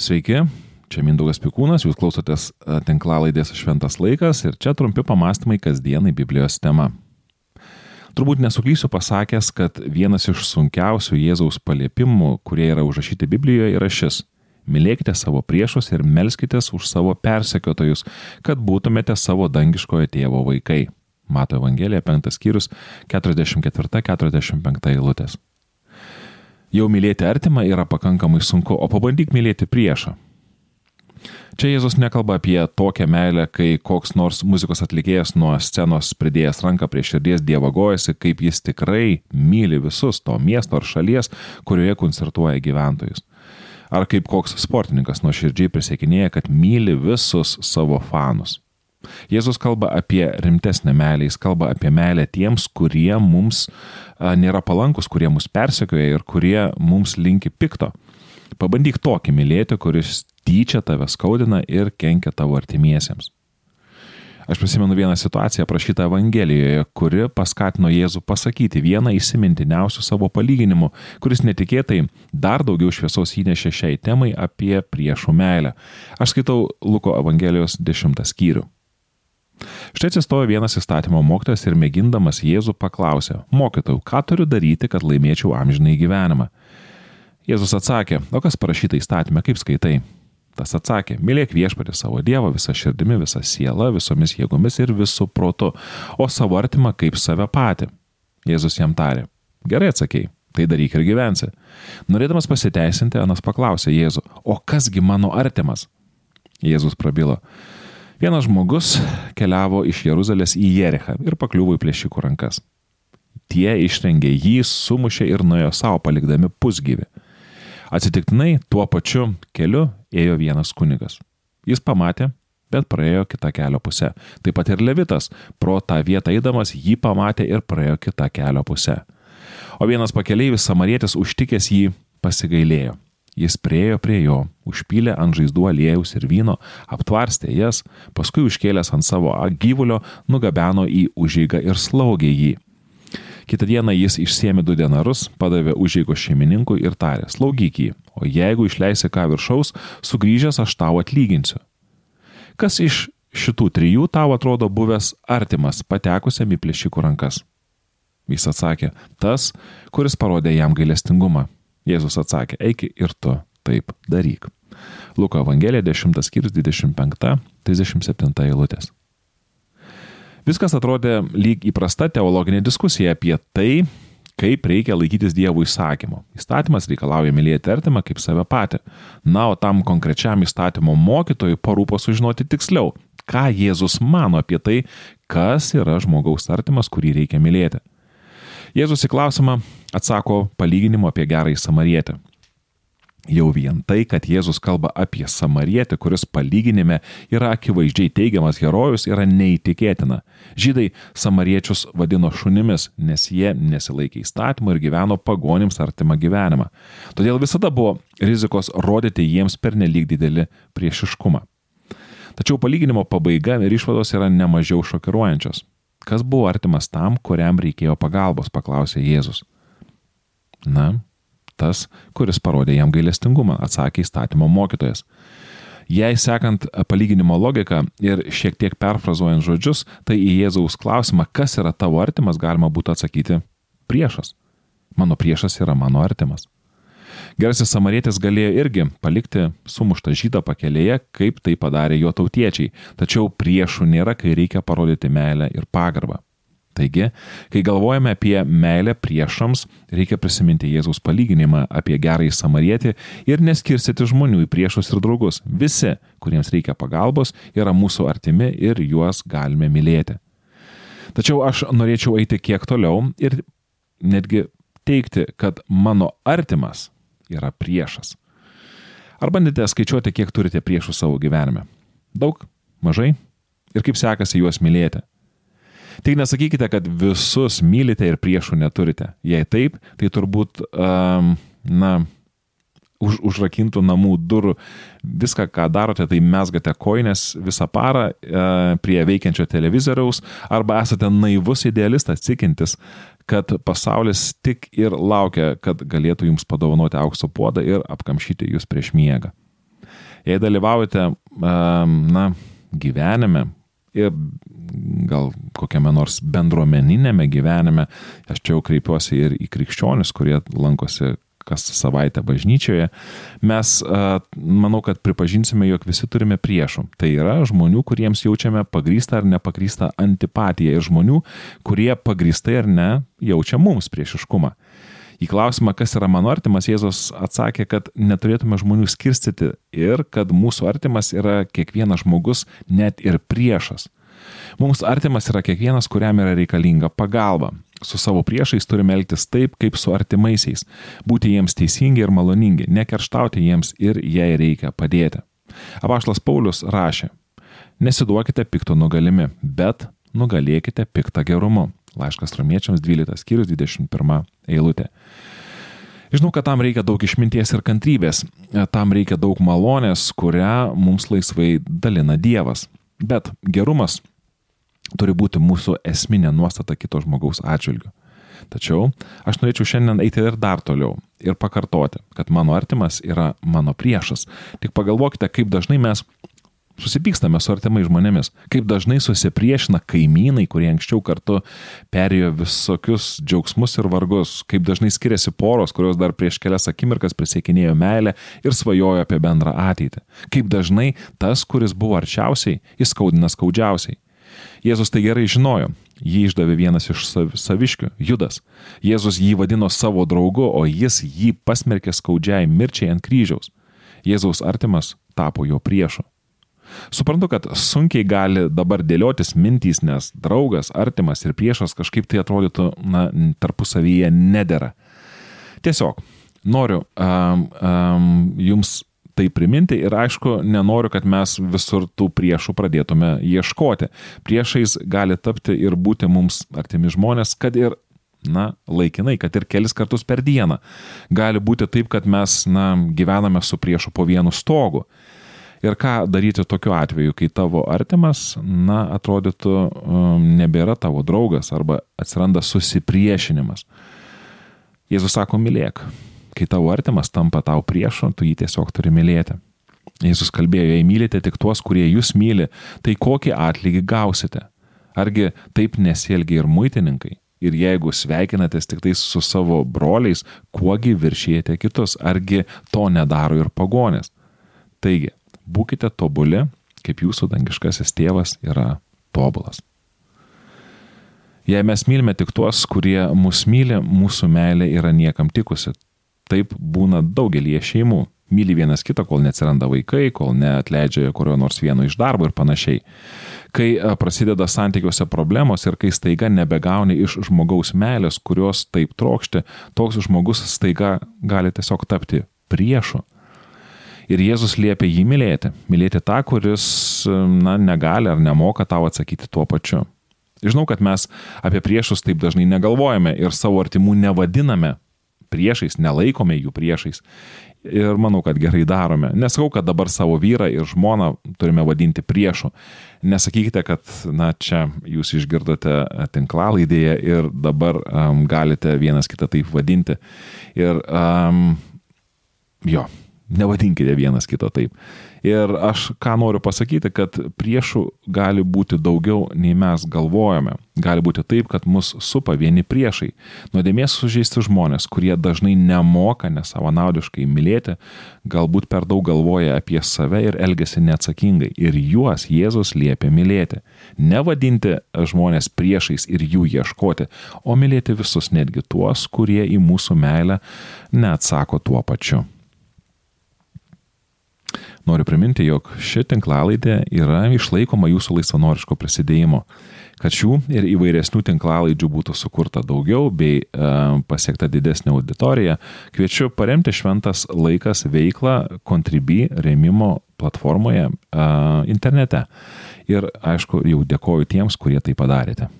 Sveiki, čia Mindaugas Pikūnas, jūs klausotės e, tinklalaidės Šventas laikas ir čia trumpi pamastymai kasdienai Biblijos tema. Turbūt nesuklysiu pasakęs, kad vienas iš sunkiausių Jėzaus paliepimų, kurie yra užrašyti Biblijoje, yra šis. Mylėkite savo priešus ir melskitės už savo persekiotojus, kad būtumėte savo dangiškojo tėvo vaikai. Mato Evangelija 5 skyrius 44-45 eilutės. Jau mylėti artimą yra pakankamai sunku, o pabandyk mylėti priešą. Čia Jėzus nekalba apie tokią meilę, kai koks nors muzikos atlikėjas nuo scenos pridėjęs ranką prie širdies dievagojasi, kaip jis tikrai myli visus to miesto ar šalies, kurioje koncertuoja gyventojus. Ar kaip koks sportininkas nuo širdžiai prisiekinėja, kad myli visus savo fanus. Jėzus kalba apie rimtesnę meilę, jis kalba apie meilę tiems, kurie mums nėra palankus, kurie mus persekioja ir kurie mums linki pikto. Pabandyk tokį mylėti, kuris tyčia tave skaudina ir kenkia tavo artimiesiems. Aš prisimenu vieną situaciją aprašytą Evangelijoje, kuri paskatino Jėzų pasakyti vieną įsimintiniausių savo palyginimų, kuris netikėtai dar daugiau šviesos įnešė šiai temai apie priešų meilę. Aš skaitau Luko Evangelijos 10 skyrių. Štai atsistojo vienas įstatymo mokytojas ir mėgindamas Jėzų paklausė, mokytojau, ką turiu daryti, kad laimėčiau amžinai gyvenimą? Jėzus atsakė, o kas parašyta įstatymė, kaip skaitai? Tas atsakė, mylėk viešpatį savo Dievą visą širdimi, visą sielą, visomis jėgomis ir visų protu, o savo artimą kaip save patį. Jėzus jam tarė, gerai atsakėjai, tai daryk ir gyvensi. Norėdamas pasiteisinti, Anas paklausė Jėzų, o kasgi mano artimas? Jėzus prabilo, Vienas žmogus keliavo iš Jeruzalės į Jerichą ir pakliuvo į plėšikų rankas. Tie išrengė jį, sumušė ir nuėjo savo palikdami pusgyvi. Atsitiktinai tuo pačiu keliu ėjo vienas kunigas. Jis pamatė, bet praėjo kitą kelio pusę. Taip pat ir Levitas, pro tą vietą eidamas, jį pamatė ir praėjo kitą kelio pusę. O vienas pakeleivis samarietis užtikęs jį pasigailėjo Jis priejo prie jo, užpylė ant žaizdų aliejus ir vyno, aptvarstė jas, paskui užkėlęs ant savo gyvulio, nugabeno į užėgą ir slaugė jį. Kitą dieną jis išsiemė du denarus, padavė užėgo šeimininkui ir tarė, slaugyk jį, o jeigu išleisi ką viršaus, sugrįžęs aš tau atlyginsiu. Kas iš šitų trijų tau atrodo buvęs artimas patekusiam į plėšikų rankas? Jis atsakė, tas, kuris parodė jam gailestingumą. Jėzus atsakė, eik ir tu taip daryk. Luko Evangelija 10 skyrius 25-37 eilutės. Viskas atrodė lyg įprasta teologinė diskusija apie tai, kaip reikia laikytis Dievo įsakymų. Įstatymas reikalauja mylėti artimą kaip save patį. Na, o tam konkrečiam įstatymo mokytojui parūpo sužinoti tiksliau, ką Jėzus mano apie tai, kas yra žmogaus artimas, kurį reikia mylėti. Jėzus į klausimą atsako palyginimu apie gerąjį samarietę. Jau vien tai, kad Jėzus kalba apie samarietį, kuris palyginime yra akivaizdžiai teigiamas herojus, yra neįtikėtina. Žydai samariečius vadino šunimis, nes jie nesilaikė įstatymų ir gyveno pagonims artimą gyvenimą. Todėl visada buvo rizikos rodyti jiems pernelyg didelį priešiškumą. Tačiau palyginimo pabaiga ir išvados yra nemažiau šokiruojančios. Kas buvo artimas tam, kuriam reikėjo pagalbos, paklausė Jėzus. Na, tas, kuris parodė jam gailestingumą, atsakė įstatymo mokytojas. Jei sekant palyginimo logiką ir šiek tiek perfrazuojant žodžius, tai į Jėzaus klausimą, kas yra tavo artimas, galima būtų atsakyti priešas. Mano priešas yra mano artimas. Gerasis samarietis galėjo irgi palikti sumuštą žydą pakelėje, kaip tai padarė jo tautiečiai, tačiau priešų nėra, kai reikia parodyti meilę ir pagarbą. Taigi, kai galvojame apie meilę priešams, reikia prisiminti Jėzaus palyginimą apie gerąjį samarietį ir neskirstyti žmonių į priešus ir draugus. Visi, kuriems reikia pagalbos, yra mūsų artimi ir juos galime mylėti. Tačiau aš norėčiau eiti kiek toliau ir netgi teikti, kad mano artimas yra priešas. Ar bandėte skaičiuoti, kiek turite priešų savo gyvenime? Daug? Mažai? Ir kaip sekasi juos mylėti? Tik nesakykite, kad visus mylite ir priešų neturite. Jei taip, tai turbūt, um, na, už, užrakintų namų durų viską, ką darote, tai mesgate koinės visą parą e, prie veikiančio televizoriaus arba esate naivus idealistas, tikintis, kad pasaulis tik ir laukia, kad galėtų jums padovanoti aukso puodą ir apkamšyti jūs prieš miegą. Jei dalyvaujate, na, gyvenime ir gal kokiame nors bendruomeninėme gyvenime, aš čia jau kreipiuosi ir į krikščionis, kurie lankosi kas savaitę bažnyčioje, mes, manau, kad pripažinsime, jog visi turime priešų. Tai yra žmonių, kuriems jaučiame pagrįstą ar nepagrįstą antipatiją ir žmonių, kurie pagrįstai ar ne jaučia mums priešiškumą. Į klausimą, kas yra mano artimas, Jėzus atsakė, kad neturėtume žmonių skirstyti ir kad mūsų artimas yra kiekvienas žmogus, net ir priešas. Mums artimas yra kiekvienas, kuriam yra reikalinga pagalba. Su savo priešais turime elgtis taip, kaip su artimaisiais. Būti jiems teisingi ir maloningi, nekerštauti jiems ir jei reikia padėti. Apaštas Paulius rašė, nesiduokite pikto nugalimi, bet nugalėkite piktą gerumu. Laiškas romiečiams 12 skyrius 21 eilutė. Žinau, kad tam reikia daug išminties ir kantrybės, tam reikia daug malonės, kurią mums laisvai dalina Dievas. Bet gerumas turi būti mūsų esminė nuostata kito žmogaus atžvilgiu. Tačiau aš norėčiau šiandien eiti ir dar toliau ir pakartoti, kad mano artimas yra mano priešas. Tik pagalvokite, kaip dažnai mes susipykstame su artimai žmonėmis, kaip dažnai susipriešina kaimynai, kurie anksčiau kartu perėjo visokius džiaugsmus ir vargus, kaip dažnai skiriasi poros, kurios dar prieš kelias akimirkas prisiekinėjo meilę ir svajojo apie bendrą ateitį, kaip dažnai tas, kuris buvo arčiausiai, įskaudina skaudžiausiai. Jėzus tai gerai žinojo. Jį išdavė vienas iš saviškių - Judas. Jėzus jį vadino savo draugu, o jis jį pasmerkė skaudžiai mirčiai ant kryžiaus. Jėzaus artimas tapo jo priešu. Suprantu, kad sunkiai gali dabar dėliotis mintys, nes draugas, artimas ir priešas kažkaip tai atrodytų, na, tarpusavyje nedėra. Tiesiog noriu um, um, jums tai priminti ir aišku, nenoriu, kad mes visur tų priešų pradėtume ieškoti. Priešais gali tapti ir būti mums artimi žmonės, kad ir na, laikinai, kad ir kelis kartus per dieną. Gali būti taip, kad mes, na, gyvename su priešu po vienu stogu. Ir ką daryti tokiu atveju, kai tavo artimas, na, atrodytų, um, nebėra tavo draugas arba atsiranda susipriešinimas. Jėzus sako, mylėk, kai tavo artimas tampa tau priešu, tu jį tiesiog turi mylėti. Jėzus kalbėjo, jei mylite tik tuos, kurie jūs myli, tai kokį atlygį gausite? Argi taip nesielgia ir muitininkai? Ir jeigu sveikinatės tik tai su savo broliais, kuogi viršėjate kitus? Argi to nedaro ir pagonės? Taigi, būkite tobuli, kaip jūsų dangiškasis tėvas yra tobulas. Jei mes mylime tik tuos, kurie mus myli, mūsų meilė yra niekam tikusi. Taip būna daugelie šeimų. Myli vienas kitą, kol neatsiranda vaikai, kol neatleidžia kurio nors vieno iš darbo ir panašiai. Kai e, prasideda santykiuose problemos ir kai staiga nebegauni iš žmogaus meilės, kurios taip trokšti, toks žmogus staiga gali tiesiog tapti priešu. Ir Jėzus liepia jį mylėti. Mylėti tą, kuris e, na, negali ar nemoka tau atsakyti tuo pačiu. Žinau, kad mes apie priešus taip dažnai negalvojame ir savo artimų nevadiname priešais, nelaikome jų priešais. Ir manau, kad gerai darome. Nesakau, kad dabar savo vyrą ir žmoną turime vadinti priešu. Nesakykite, kad, na, čia jūs išgirdote tinklalaidėje ir dabar um, galite vienas kitą taip vadinti. Ir, um, jo, nevadinkite vienas kito taip. Ir aš ką noriu pasakyti, kad priešų gali būti daugiau nei mes galvojame. Gali būti taip, kad mus supa vieni priešai. Nuodėmės sužeisti žmonės, kurie dažnai nemoka nesavanaudiškai mylėti, galbūt per daug galvoja apie save ir elgesi neatsakingai. Ir juos Jėzus liepia mylėti. Nevadinti žmonės priešais ir jų ieškoti, o mylėti visus, netgi tuos, kurie į mūsų meilę neatsako tuo pačiu. Noriu priminti, jog ši tinklalaidė yra išlaikoma jūsų laisvanoriško prisidėjimo. Kad šių ir įvairesnių tinklalaidžių būtų sukurta daugiau bei e, pasiekta didesnė auditorija, kviečiu paremti šventas laikas veiklą Contribui remimo platformoje e, internete. Ir aišku, jau dėkoju tiems, kurie tai padarėte.